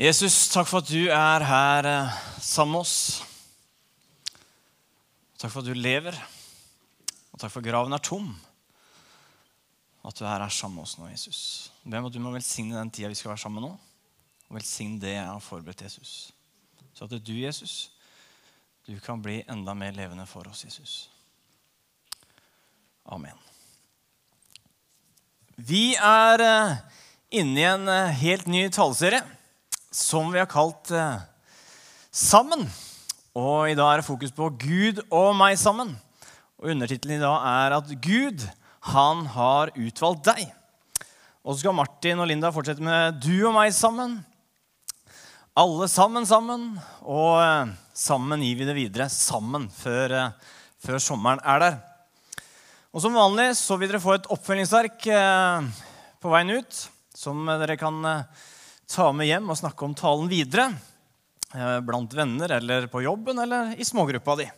Jesus, takk for at du er her eh, sammen med oss. Takk for at du lever, og takk for at graven er tom. At du er her sammen med oss nå, Jesus. Be om at du må velsigne den tida vi skal være sammen nå. Og velsigne det jeg har forberedt Jesus. Så at du, Jesus, du kan bli enda mer levende for oss, Jesus. Amen. Vi er eh, inne i en eh, helt ny taleserie som vi har kalt eh, Sammen. Og i dag er det fokus på Gud og meg sammen. Og Undertittelen i dag er at Gud, han har utvalgt deg. Og så skal Martin og Linda fortsette med Du og meg sammen. Alle sammen sammen. Og eh, sammen gir vi det videre. Sammen før, eh, før sommeren er der. Og Som vanlig så vil dere få et oppfølgingsverk eh, på veien ut, som dere kan eh, ta med hjem og snakke om talen videre. eh, Blant venner eller på jobben eller i smågruppa di.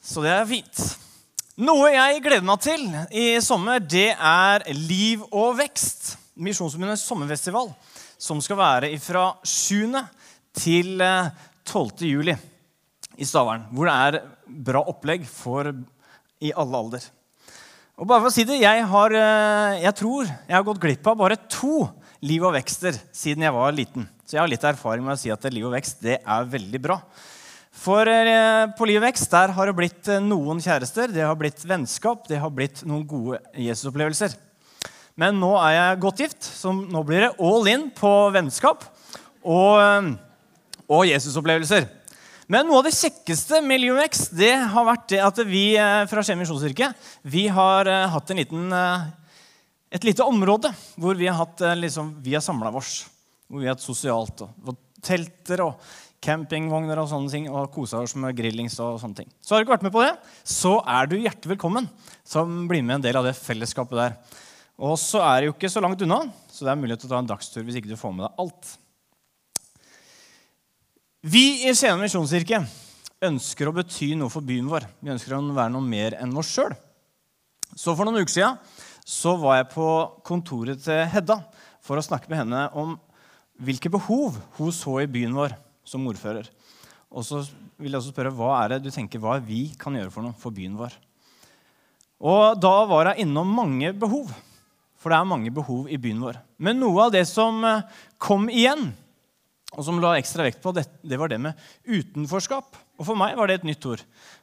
Så det er fint. Noe jeg gleder meg til i sommer, det er Liv og vekst. Misjonsforbundets sommerfestival, som skal være fra 7. til eh, 12. juli i Stavern. Hvor det er bra opplegg for i alle alder. Og bare for å si det, jeg, har, eh, jeg tror jeg har gått glipp av bare to liv og vekster siden jeg var liten. Så jeg har litt erfaring med å si at liv og vekst det er veldig bra. For eh, på Liv og vekst der har det blitt eh, noen kjærester, det har blitt vennskap, det har blitt noen gode Jesus-opplevelser. Men nå er jeg godt gift, så nå blir det all in på vennskap og, eh, og Jesus-opplevelser. Men noe av det kjekkeste med Liv og vekst det har vært det at vi fra Skien misjonskirke har hatt en liten, et lite område hvor vi har, hatt, eh, liksom, har samla oss. Hvor vi har hatt sosialt. Og, og telter og campingvogner og sånne ting, og kosa oss med grillings og sånne ting. Så har du ikke vært med på det, så er du hjertelig velkommen som blir med en del av det fellesskapet der. Og så er det jo ikke så langt unna, så det er mulighet til å ta en dagstur hvis ikke du får med deg alt. Vi i Skien misjonskirke ønsker å bety noe for byen vår. Vi ønsker å være noe mer enn oss sjøl. Så for noen uker siden så var jeg på kontoret til Hedda for å snakke med henne om hvilke behov hun så i byen vår som ordfører. Og så vil jeg også spørre hva er det du tenker hva vi kan gjøre for noe for byen vår. Og da var jeg innom mange behov. For det er mange behov i byen vår. Men noe av det som eh, kom igjen, og som la ekstra vekt på, det, var det med utenforskap. Og for meg var det et nytt ord.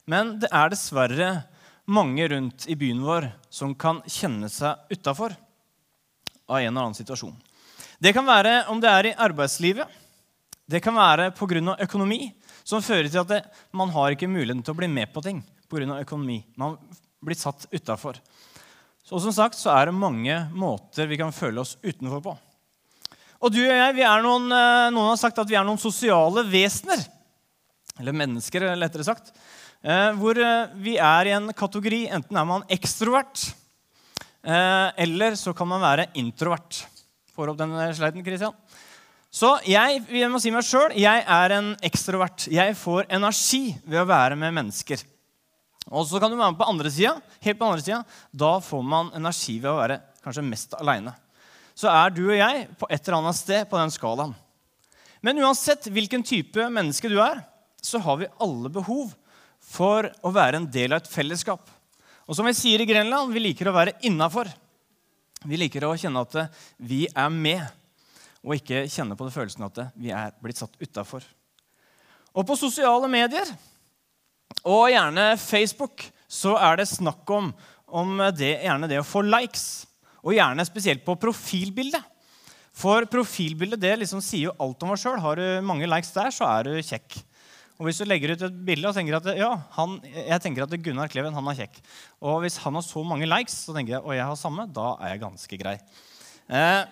Men det er dessverre mange rundt i byen vår som kan kjenne seg utafor av en eller annen situasjon. Det kan være om det er i arbeidslivet. Det kan være pga. økonomi, som fører til at det, man har ikke muligheten til å bli med på ting pga. økonomi. Man blir satt utafor. Så som sagt så er det mange måter vi kan føle oss utenfor på. Og du og jeg, noen, eh, noen har sagt at vi er noen sosiale vesener. Eller mennesker, lettere sagt. Eh, hvor eh, vi er i en kategori. Enten er man ekstrovert, eh, eller så kan man være introvert. Får opp den sliden, Christian. Så jeg, jeg må si meg selv, jeg er en ekstrovert. Jeg får energi ved å være med mennesker. Og så kan du være med på andre sida. Helt på andre sida. Da får man energi ved å være kanskje mest aleine. Så er du og jeg på et eller annet sted på den skalaen. Men uansett hvilken type menneske du er, så har vi alle behov for å være en del av et fellesskap. Og som vi sier i Grenland, vi liker å være innafor. Vi liker å kjenne at vi er med, og ikke kjenne på det følelsen at vi er blitt satt utafor. Og på sosiale medier og gjerne Facebook så er det snakk om, om det, gjerne det å få likes. Og gjerne spesielt på profilbildet. For profilbildet det liksom sier jo alt om oss sjøl. Har du mange likes der, så er du kjekk. Og hvis du legger ut et bilde og tenker at ja, han, jeg tenker at Gunnar Kleven han er kjekk, og hvis han har så mange likes, så tenker jeg og jeg har samme, da er jeg ganske grei. Eh,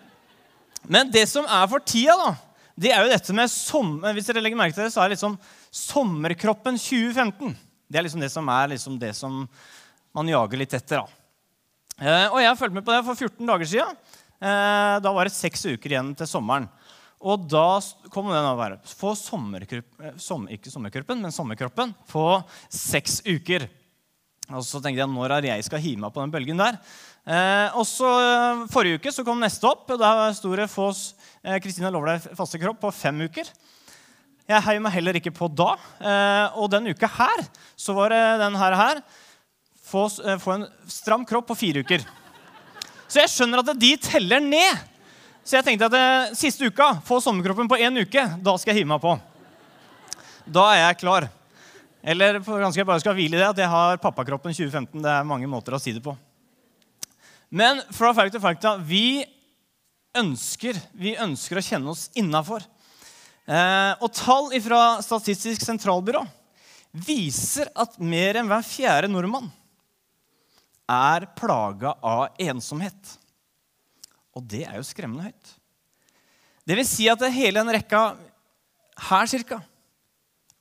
men det som er for tida, da, det er jo dette med sommer, hvis dere legger merke til det, så er det liksom sommerkroppen 2015. Det er liksom det som er liksom det som man jager litt etter. da. Eh, og jeg har fulgt med på det for 14 dager siden. Eh, da var det seks uker igjen til sommeren. Og da kom den å være få sommerkroppen, ikke sommerkroppen, men sommerkroppen på seks uker. Og så tenkte jeg når er jeg skal hive meg på den bølgen der. Eh, og så eh, Forrige uke så kom neste opp. og Der sto det Fås eh, Kristina lover deg faste kropp på fem uker. Jeg heier meg heller ikke på da. Eh, og denne uka her så var det den her. her få, eh, få en stram kropp på fire uker. Så jeg skjønner at de teller ned. Så jeg tenkte at eh, siste uka, få sommerkroppen på én uke, da skal jeg hive meg på. Da er jeg klar. Eller kanskje jeg bare skal hvile i det, at jeg har pappakroppen 2015. Det er mange måter å si det på. Men fra fakta fakta vi ønsker, vi ønsker å kjenne oss innafor. Eh, og tall fra Statistisk sentralbyrå viser at mer enn hver fjerde nordmann er plaga av ensomhet. Og det er jo skremmende høyt. Det vil si at hele den rekka her cirka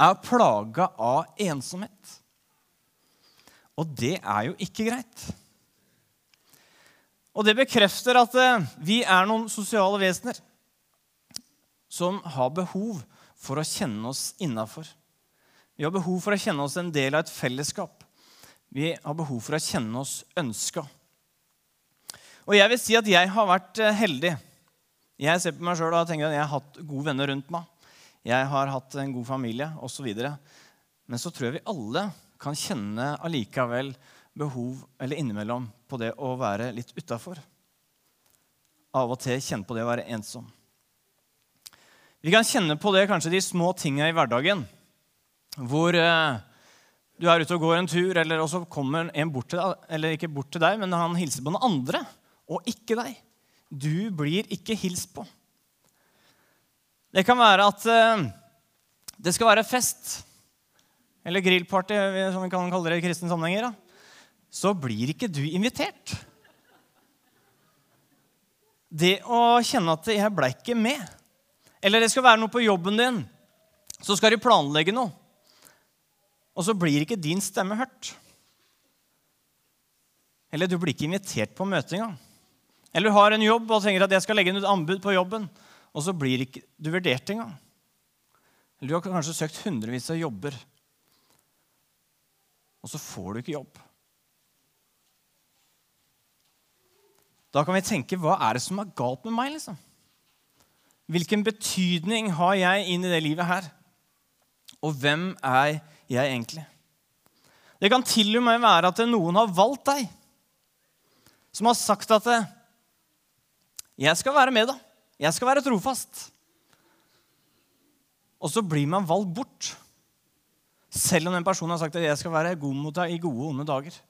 er plaga av ensomhet. Og det er jo ikke greit. Og det bekrefter at eh, vi er noen sosiale vesener som har behov for å kjenne oss innafor. Vi har behov for å kjenne oss en del av et fellesskap. Vi har behov for å kjenne oss ønska. Og jeg vil si at jeg har vært eh, heldig. Jeg ser på meg sjøl og tenker at jeg har hatt gode venner rundt meg. Jeg har hatt en god familie osv. Men så tror jeg vi alle kan kjenne allikevel behov eller innimellom på det å være litt utafor. Av og til kjenne på det å være ensom. Vi kan kjenne på det kanskje de små tinga i hverdagen. Hvor eh, du er ute og går en tur, eller så kommer en bort til deg, eller ikke bort til deg, men han hilser på noen andre, og ikke deg. Du blir ikke hilst på. Det kan være at eh, det skal være fest, eller grillparty, som vi kan kalle det i kristne sammenhenger. Så blir ikke du invitert. Det å kjenne at 'jeg blei ikke med', eller det skal være noe på jobben din, så skal de planlegge noe og så blir ikke din stemme hørt. Eller du blir ikke invitert på møtet engang. Eller du har en jobb og tenker at jeg skal legge inn et anbud på jobben, og så blir ikke du vurdert engang. Eller du har kanskje søkt hundrevis av jobber, og så får du ikke jobb. Da kan vi tenke hva er det som er galt med meg? liksom? Hvilken betydning har jeg inn i det livet her? Og hvem er jeg? egentlig? Det kan til og med være at noen har valgt deg, som har sagt at 'Jeg skal være med, da. Jeg skal være trofast.' Og så blir man valgt bort, selv om den personen har sagt at 'jeg skal være god mot deg i gode og onde dager'.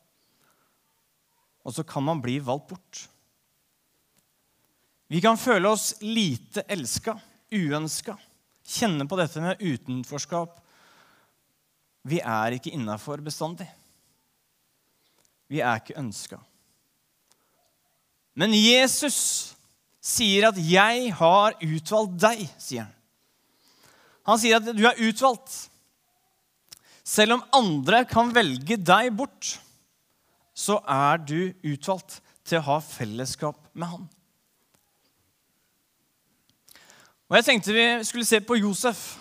Og så kan man bli valgt bort. Vi kan føle oss lite elska, uønska, kjenne på dette med utenforskap vi er ikke innafor bestandig. Vi er ikke ønska. Men Jesus sier at 'jeg har utvalgt deg', sier han. Han sier at du er utvalgt. Selv om andre kan velge deg bort, så er du utvalgt til å ha fellesskap med han. Og Jeg tenkte vi skulle se på Josef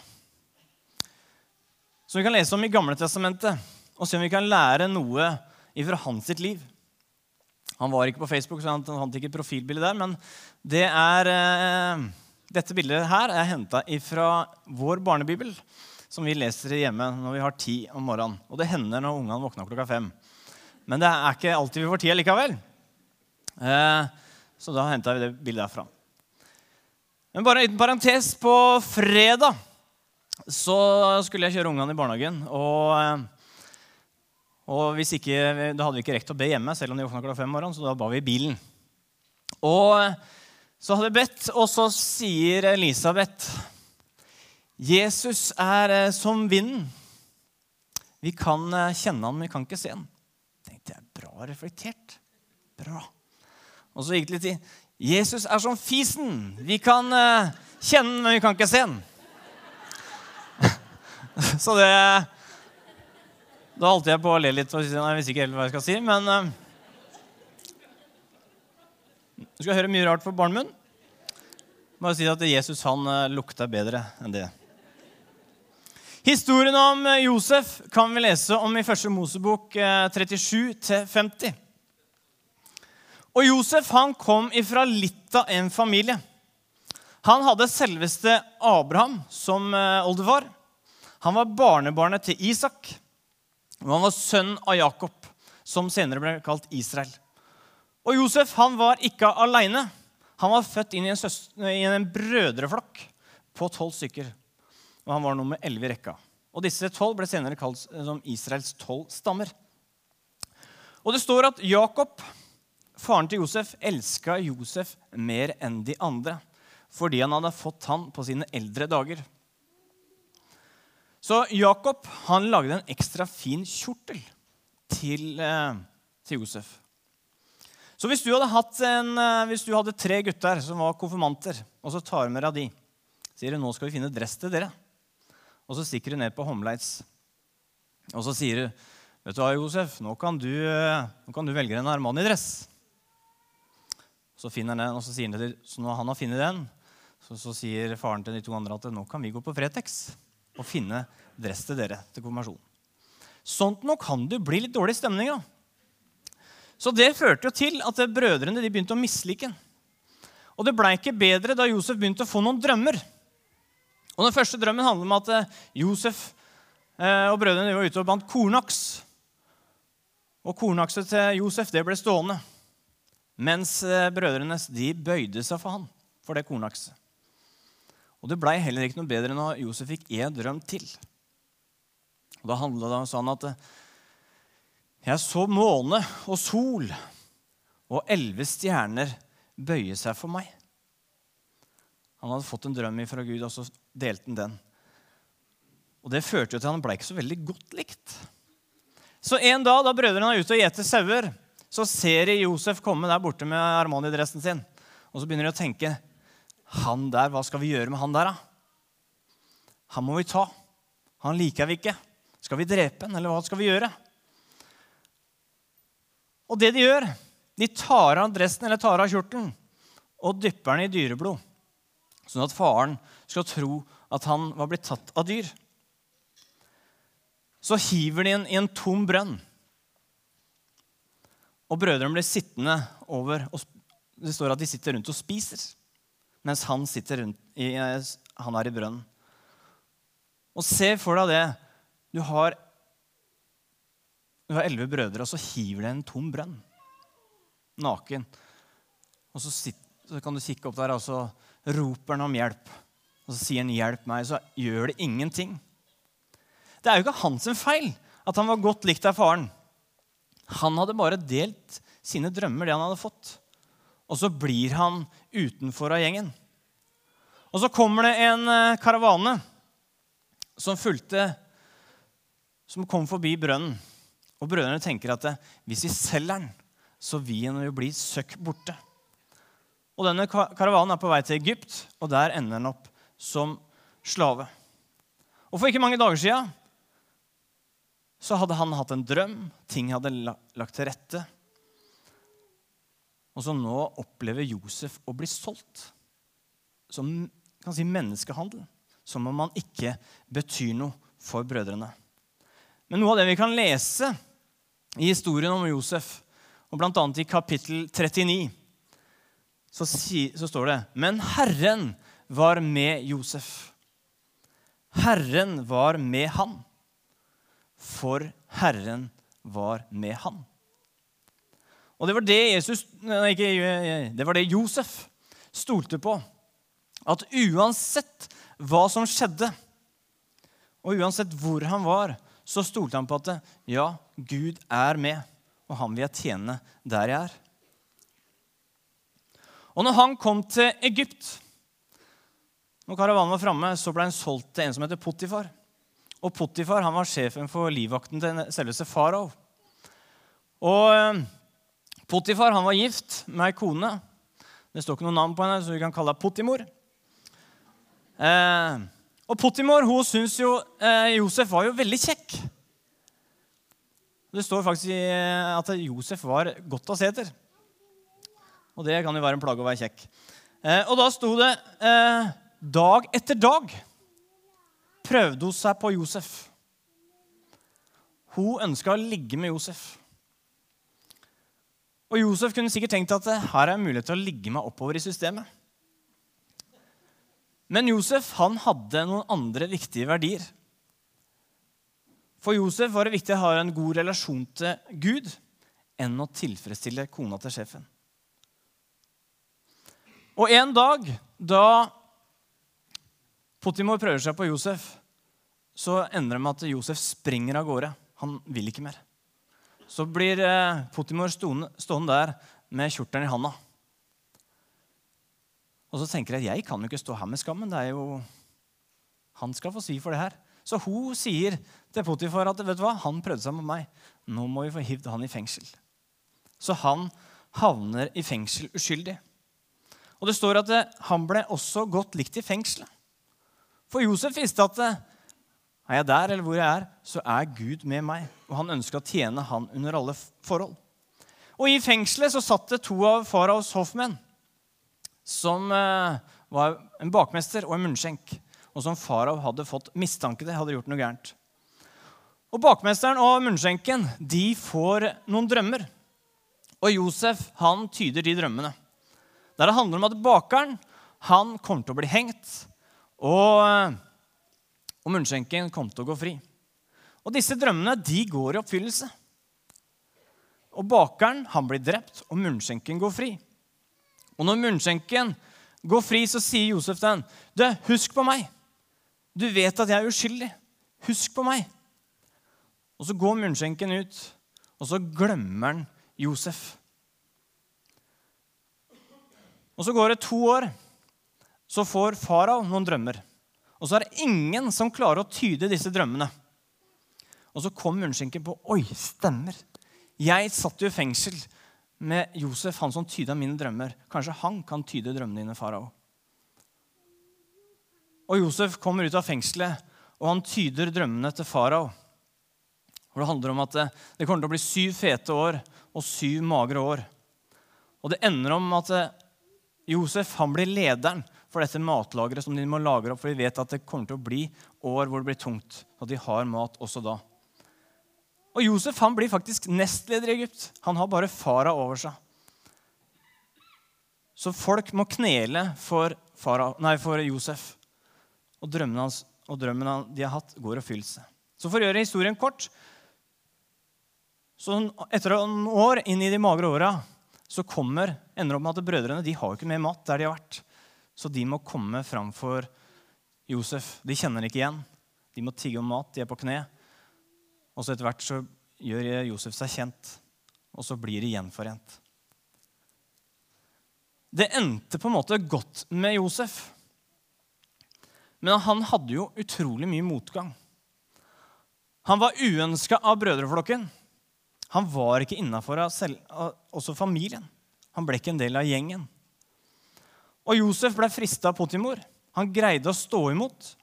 som vi kan lese om i Gamle Testamentet, og se om vi kan lære noe fra hans sitt liv. Han var ikke på Facebook, så han fant ikke profilbilde der. Men det er, eh, dette bildet her er henta fra vår barnebibel, som vi leser hjemme når vi har ti om morgenen. Og det hender når ungene våkner klokka fem. Men det er ikke alltid vi får tid likevel. Eh, så da henta vi det bildet herfra. Men bare en liten parentes. På fredag så skulle jeg kjøre ungene i barnehagen. Og, eh, og ikke, da hadde vi ikke rekt å be hjemme, selv om de våkna klokka fem morgenen, så da ba vi i bilen. Og eh, så hadde vi bedt, og så sier Elisabeth Jesus er eh, som vinden. Vi kan kjenne ham, men vi kan ikke se ham. tenkte jeg, Bra reflektert. Bra. Og så gikk det litt tid. Jesus er som fisen. Vi kan kjenne ham, men vi kan ikke se ham. Så det Da holdt jeg på å le litt. og si nei, Jeg visste ikke helt hva jeg skal si, men uh, Du skal høre mye rart for barnemunn. Bare si at Jesus han uh, lukta bedre enn det. Historien om Josef kan vi lese om i første Mosebok 37-50. Eh, og Josef han kom ifra litt av en familie. Han hadde selveste Abraham som eh, oldefar. Han var barnebarnet til Isak. Og han var sønn av Jakob, som senere ble kalt Israel. Og Josef han var ikke aleine. Han var født inn i en, søster, i en brødreflokk på tolv stykker og han var nummer 11 i rekka. Og Disse tolv ble senere kalt som Israels tolv stammer. Og Det står at Jakob, faren til Josef, elska Josef mer enn de andre fordi han hadde fått han på sine eldre dager. Så Jakob han lagde en ekstra fin kjortel til, eh, til Josef. Så hvis du, en, eh, hvis du hadde tre gutter som var konfirmanter, og så tar du med deg de, sier du nå skal vi finne dress til dere. Og så stikker du ned på Homleits. Og så sier du, 'Vet du hva, Josef, nå kan du, nå kan du velge en Armani-dress.' Så finner han den, og så sier han til, så når han har funnet den, så, så, sier faren til de to andre at nå kan vi gå på Fretex og finne dress til dere til konfirmasjonen. Sånt nå kan det bli litt dårlig stemning av. Så det førte jo til at brødrene de begynte å mislike ham. Og det blei ikke bedre da Josef begynte å få noen drømmer. Og Den første drømmen handler om at eh, Josef eh, og brødrene var ute og bandt kornaks. Og kornakset til Josef det ble stående, mens eh, brødrene de bøyde seg for han for det kornakset. Og Det blei heller ikke noe bedre når Josef fikk én drøm til. Og Da handla det sånn at jeg så måne og sol og elleve stjerner bøye seg for meg. Han hadde fått en drøm fra Gud, og så delte han den. Og Det førte jo til at han ble ikke så veldig godt likt. Så en dag da brødrene er ute og gjeter sauer, så ser de Josef komme der borte med Armani-dressen sin. Og så begynner de å tenke Han der, hva skal vi gjøre med han der, da? Han må vi ta. Han liker vi ikke. Skal vi drepe han, eller hva skal vi gjøre? Og det de gjør, de tar av dressen eller tar av kjortelen og dypper den i dyreblod sånn at faren skal tro at han var blitt tatt av dyr. Så hiver de den i en tom brønn. Og brødrene blir sittende over og Det står at de sitter rundt og spiser mens han, sitter rundt i, han er i brønnen. Og se for deg det. Du har du har elleve brødre, og så hiver de en tom brønn. Naken. Og så, sitter, så kan du kikke opp der, og så roper han om hjelp. Og så sier han 'hjelp meg', så gjør det ingenting. Det er jo ikke hans feil at han var godt likt av faren. Han hadde bare delt sine drømmer, det han hadde fått. Og så blir han utenfor av gjengen. Og så kommer det en eh, karavane som fulgte Som kom forbi brønnen. Og brødrene tenker at eh, hvis vi selger den, så vil den jo bli søkk borte. Og denne karavanen er på vei til Egypt, og der ender den opp som slave. Og For ikke mange dager siden så hadde han hatt en drøm. Ting hadde lagt til rette. Og så nå opplever Josef å bli solgt. Som kan si menneskehandel. Som om han ikke betyr noe for brødrene. Men noe av det vi kan lese i historien om Josef, og bl.a. i kapittel 39 så, si, så står det Men Herren var med Josef. Herren var med han. For Herren var med han. Og det var det, Jesus, ikke, det var det Josef stolte på. At uansett hva som skjedde, og uansett hvor han var, så stolte han på at ja, Gud er med, og han vil jeg tjene der jeg er. Og når han kom til Egypt, når karavanen var framme, så ble han solgt til en som heter Potifar. Og Potifar han var sjefen for livvakten til selveste farao. Og eh, Potifar han var gift med ei kone. Det står ikke noe navn på henne, så vi kan kalle henne Potimor. Eh, og Potimor hun syns jo eh, Josef var jo veldig kjekk. Det står faktisk eh, at Josef var godt å se etter. Og det kan jo være en plage å være kjekk. Eh, og da sto det eh, 'dag etter dag'. prøvde hun seg på Josef. Hun ønska å ligge med Josef. Og Josef kunne sikkert tenkt at her er mulighet til å ligge meg oppover i systemet. Men Josef han hadde noen andre viktige verdier. For Josef var det viktig å ha en god relasjon til Gud enn å tilfredsstille kona til sjefen. Og en dag da Potimor prøver seg på Josef, så ender det med at Josef springer av gårde. Han vil ikke mer. Så blir eh, Potimor stående, der med kjortelen i handa. Og så tenker jeg jeg kan jo ikke stå her med skammen. det er jo, Han skal få svi for det her. Så hun sier til Potifar at vet du hva, han prøvde seg med meg. Nå må vi få hivd han i fengsel. Så han havner i fengsel uskyldig. Og det står at han ble også godt likt i fengselet. For Josef visste at er jeg der eller hvor jeg er, så er Gud med meg. Og han ønsker å tjene han under alle forhold. Og i fengselet så satt det to av faraos hoffmenn som eh, var en bakmester og en munnskjenk, og som farao hadde fått mistanke til hadde gjort noe gærent. Og Bakmesteren og munnskjenken de får noen drømmer. Og Josef han tyder de drømmene. Der det handler om at bakeren han kommer til å bli hengt, og, og munnskjenken kom til å gå fri. Og Disse drømmene de går i oppfyllelse. Og Bakeren han blir drept, og munnskjenken går fri. Og når munnskjenken går fri, så sier Josef henne, du, husk på meg. Du vet at jeg er uskyldig. Husk på meg. Og så går munnskjenken ut, og så glemmer han Josef. Og så går det to år. Så får farao noen drømmer. Og så er det ingen som klarer å tyde disse drømmene. Og så kom munnskjenken på Oi, stemmer. Jeg satt jo i fengsel med Josef, han som tyda mine drømmer. Kanskje han kan tyde drømmene dine, farao. Og Josef kommer ut av fengselet, og han tyder drømmene til farao. Det handler om at det, kommer til å bli syv fete år og syv magre år. Og det ender om at eh, Josef han blir lederen for dette matlageret som de må lagre opp, for de vet at det kommer til å bli år hvor det blir tungt. Og de har mat også da. Og Josef han blir faktisk nestleder i Egypt. Han har bare fara over seg. Så folk må knele for, fara, nei, for Josef. Og drømmene, hans, og drømmene de har hatt, går i seg. Så for å gjøre historien kort så Etter noen år inn i de magre åra så kommer, ender opp med at brødrene de har jo ikke mer mat der de har vært. Så de må komme framfor Josef. De kjenner ikke igjen. De må tigge om mat. De er på kne. Og så etter hvert så gjør Josef seg kjent, og så blir de gjenforent. Det endte på en måte godt med Josef. Men han hadde jo utrolig mye motgang. Han var uønska av brødreflokken. Han var ikke innafor også familien. Han ble ikke en del av gjengen. Og Josef ble frista av Potimor. Han greide å stå imot.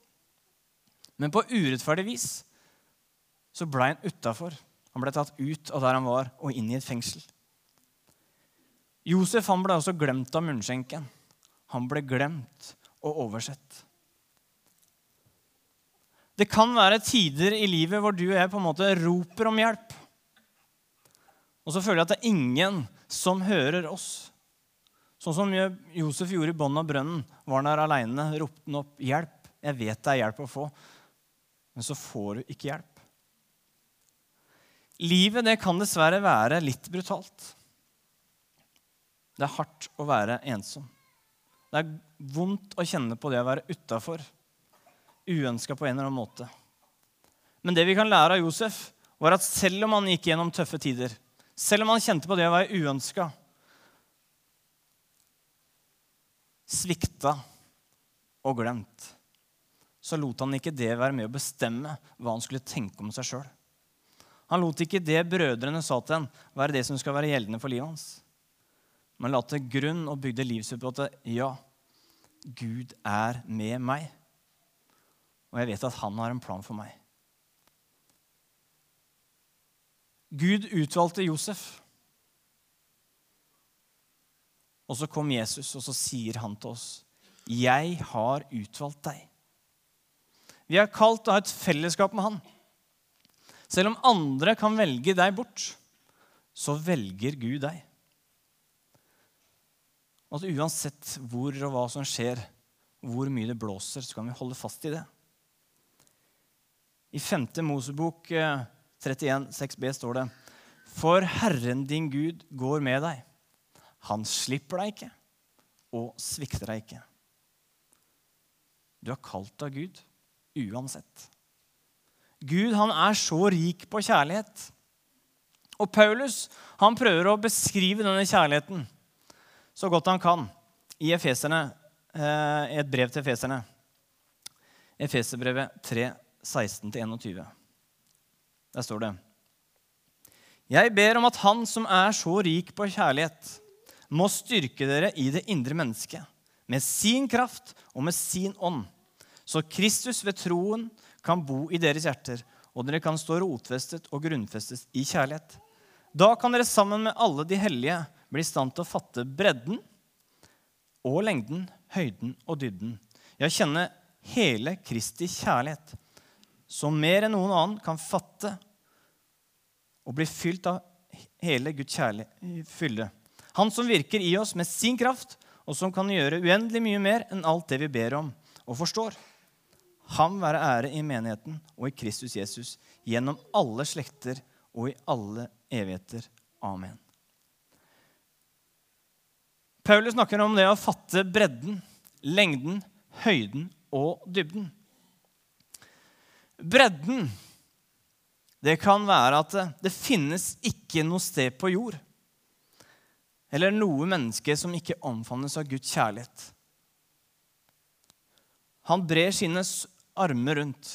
Men på urettferdig vis så ble han utafor. Han ble tatt ut av der han var, og inn i et fengsel. Josef han ble også glemt av munnskjenken. Han ble glemt og oversett. Det kan være tider i livet hvor du og jeg på en måte roper om hjelp. Og så føler jeg at det er ingen som hører oss. Sånn som Josef gjorde i bunnen av brønnen. Var han der aleine, ropte han opp 'Hjelp! Jeg vet det er hjelp å få.' Men så får du ikke hjelp. Livet det kan dessverre være litt brutalt. Det er hardt å være ensom. Det er vondt å kjenne på det å være utafor, uønska på en eller annen måte. Men det vi kan lære av Josef, var at selv om han gikk gjennom tøffe tider, selv om han kjente på det å være uønska, svikta og glemt, så lot han ikke det være med å bestemme hva han skulle tenke om seg sjøl. Han lot ikke det brødrene sa til ham, være det som skal være gjeldende for livet hans. Men la til grunn og bygde livet sitt på at ja, Gud er med meg. Og jeg vet at han har en plan for meg. Gud utvalgte Josef. Og så kom Jesus, og så sier han til oss, 'Jeg har utvalgt deg.' Vi er kalt til å ha et fellesskap med Han. Selv om andre kan velge deg bort, så velger Gud deg. Og at uansett hvor og hva som skjer, hvor mye det blåser, så kan vi holde fast i det. I 5. Mosebok 31, eh, 6b står det For Herren din Gud går med deg. Han slipper deg ikke og svikter deg ikke. Du er kalt av Gud uansett. Gud han er så rik på kjærlighet. Og Paulus han prøver å beskrive denne kjærligheten så godt han kan i Efeserne, eh, et brev til efeserne. Efeserbrevet 3, 16-21. Der står det Jeg ber om at Han som er så rik på kjærlighet, må styrke dere i det indre mennesket med sin kraft og med sin ånd, så Kristus ved troen kan bo i deres hjerter, og dere kan stå rotfestet og grunnfestet i kjærlighet. Da kan dere sammen med alle de hellige bli i stand til å fatte bredden og lengden, høyden og dybden. Ja, kjenne hele Kristi kjærlighet, som mer enn noen annen kan fatte og bli fylt av hele Guds kjærlighet. Han som virker i oss med sin kraft, og som kan gjøre uendelig mye mer enn alt det vi ber om og forstår. Ham være ære i menigheten og i Kristus Jesus gjennom alle slekter og i alle evigheter. Amen. Paulus snakker om det å fatte bredden, lengden, høyden og dybden. Bredden, det kan være at det, finnes ikke noe sted på jord eller noe menneske som ikke omfavnes av Guds kjærlighet. Han brer sine armer rundt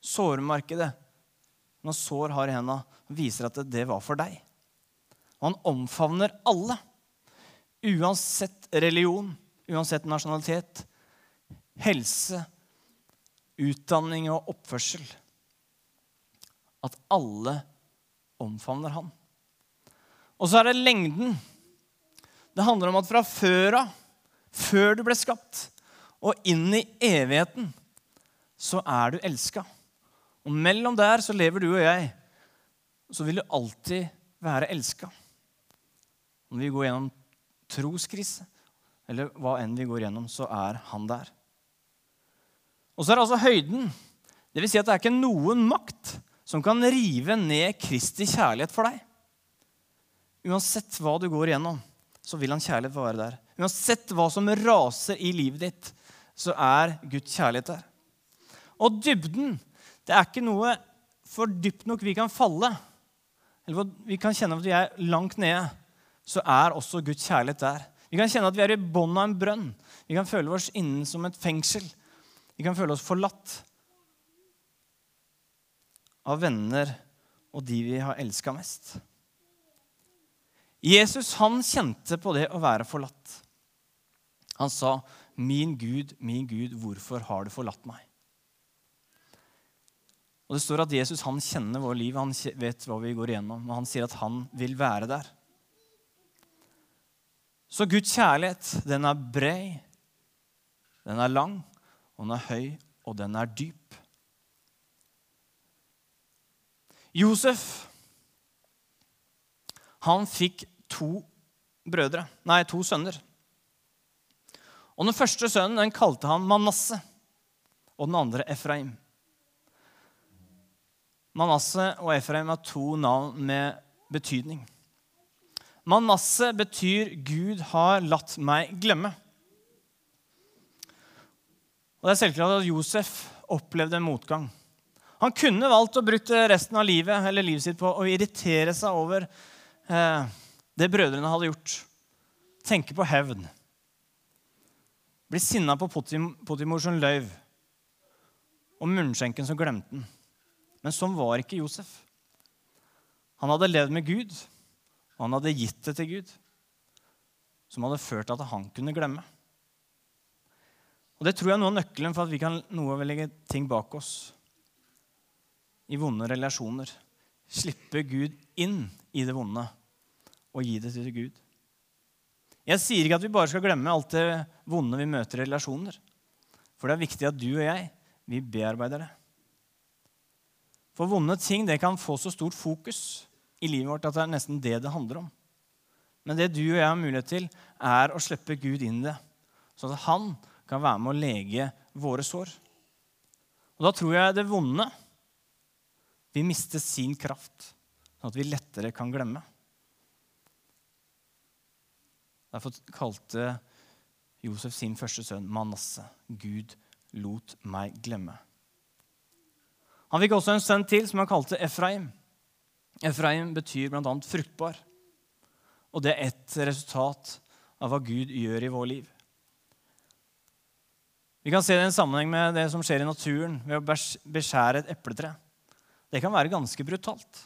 sårmarkedet. Når sår har i henda, viser at det var for deg. Og han omfavner alle. Uansett religion, uansett nasjonalitet, helse, utdanning og oppførsel. At alle omfavner han. Og så er det lengden. Det handler om at fra før av, før du ble skapt, og inn i evigheten, så er du elska. Og mellom der så lever du og jeg. Så vil du alltid være elska. Om vi går gjennom troskrise, eller hva enn vi går gjennom, så er han der. Og så er det altså høyden. Det vil si at det er ikke noen makt som kan rive ned Kristi kjærlighet for deg. Uansett hva du går igjennom, så vil han kjærlighet være der. Uansett hva som raser i livet ditt, så er Guds kjærlighet der. Og dybden, det er ikke noe for dypt nok vi kan falle. Eller vi kan kjenne at vi er langt nede så er også Guds kjærlighet der. Vi kan kjenne at vi er i bånn av en brønn. Vi kan føle oss innen som et fengsel. Vi kan føle oss forlatt av venner og de vi har elska mest. Jesus han kjente på det å være forlatt. Han sa, 'Min Gud, min Gud, hvorfor har du forlatt meg?' Og Det står at Jesus han kjenner vår liv, han vet hva vi går igjennom. Og han sier at han vil være der. Så Guds kjærlighet, den er bred, den er lang, og den er høy, og den er dyp. Josef han fikk to brødre, nei, to sønner. Og Den første sønnen den kalte han Manasse, og den andre Efraim. Manasse og Efraim er to navn med betydning. Manasse betyr 'Gud har latt meg glemme'. Og Det er selvklart at Josef opplevde en motgang. Han kunne valgt å bruke resten av livet eller livet sitt på å irritere seg over eh, det brødrene hadde gjort. Tenke på hevn. Bli sinna på Potimor som løyv. Og munnskjenken som glemte den. Men sånn var ikke Josef. Han hadde levd med Gud. Og han hadde gitt det til Gud, som hadde ført til at han kunne glemme. Og Det tror jeg er noe av nøkkelen for at vi kan noe legge ting bak oss i vonde relasjoner. Slippe Gud inn i det vonde og gi det til Gud. Jeg sier ikke at vi bare skal glemme alt det vonde vi møter i relasjoner. For det er viktig at du og jeg vi bearbeider det. For vonde ting det kan få så stort fokus i livet vårt at det er nesten det det handler om. Men det du og jeg har mulighet til, er å slippe Gud inn i det, sånn at han kan være med å lege våre sår. Og Da tror jeg det vonde vil miste sin kraft, sånn at vi lettere kan glemme. Derfor kalte Josef sin første sønn Manasse. Gud lot meg glemme. Han fikk også en sønn til som han kalte Efraim. Efraim betyr bl.a. fruktbar. Og det er ett resultat av hva Gud gjør i vår liv. Vi kan se det i en sammenheng med det som skjer i naturen ved å beskjære et epletre. Det kan være ganske brutalt.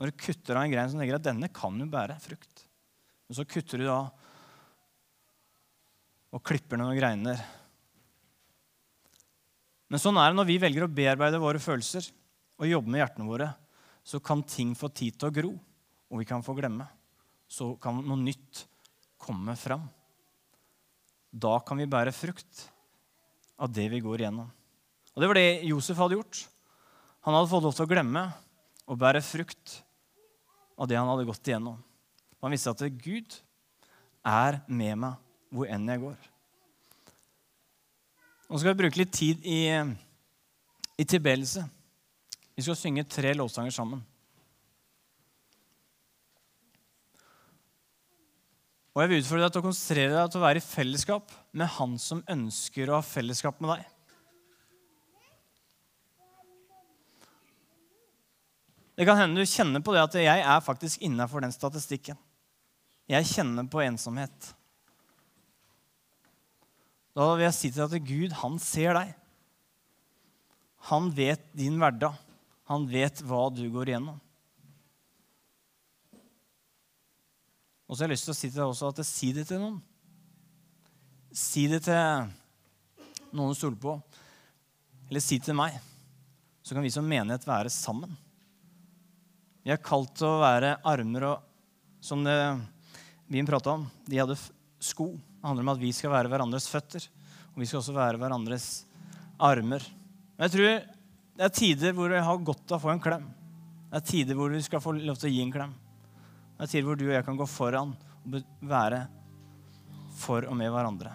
Når du kutter av en grein som tenker at denne kan jo bære frukt. Men så kutter du da og klipper noen greiner. Men sånn er det når vi velger å bearbeide våre følelser og jobbe med hjertene våre. Så kan ting få tid til å gro, og vi kan få glemme. Så kan noe nytt komme fram. Da kan vi bære frukt av det vi går igjennom. Og Det var det Josef hadde gjort. Han hadde fått lov til å glemme og bære frukt av det han hadde gått igjennom. Han visste at Gud er med meg hvor enn jeg går. Nå skal vi bruke litt tid i, i tilbedelse. Vi skal synge tre lovsanger sammen. Og jeg vil utfordre deg til å konsentrere deg til å være i fellesskap med Han som ønsker å ha fellesskap med deg. Det kan hende du kjenner på det at jeg er faktisk innafor den statistikken. Jeg kjenner på ensomhet. Da vil jeg si til deg at Gud, han ser deg. Han vet din hverdag. Han vet hva du går igjennom. Og så har jeg lyst til å si til deg også at si det til noen. Si det til noen du stoler på. Eller si det til meg. Så kan vi som menighet være sammen. Vi er kalt til å være armer og Som det vi prata om, de hadde sko. Det handler om at vi skal være hverandres føtter, og vi skal også være hverandres armer. Men jeg tror det er tider hvor vi har godt av å få en klem. Det er tider hvor vi skal få lov til å gi en klem. Det er tider hvor du og jeg kan gå foran og være for og med hverandre.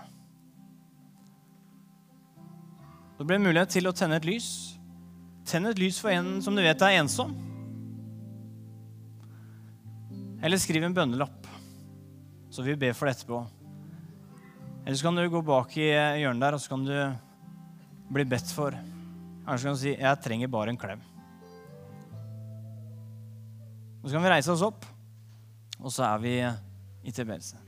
Det blir mulighet til å tenne et lys. Tenn et lys for en som du vet er ensom. Eller skriv en bønnelapp, så vi ber for det etterpå. Eller så kan du gå bak i hjørnet der, og så kan du bli bedt for. Eller så kan du si 'Jeg trenger bare en klem'. Og så kan vi reise oss opp, og så er vi i tilbedelse.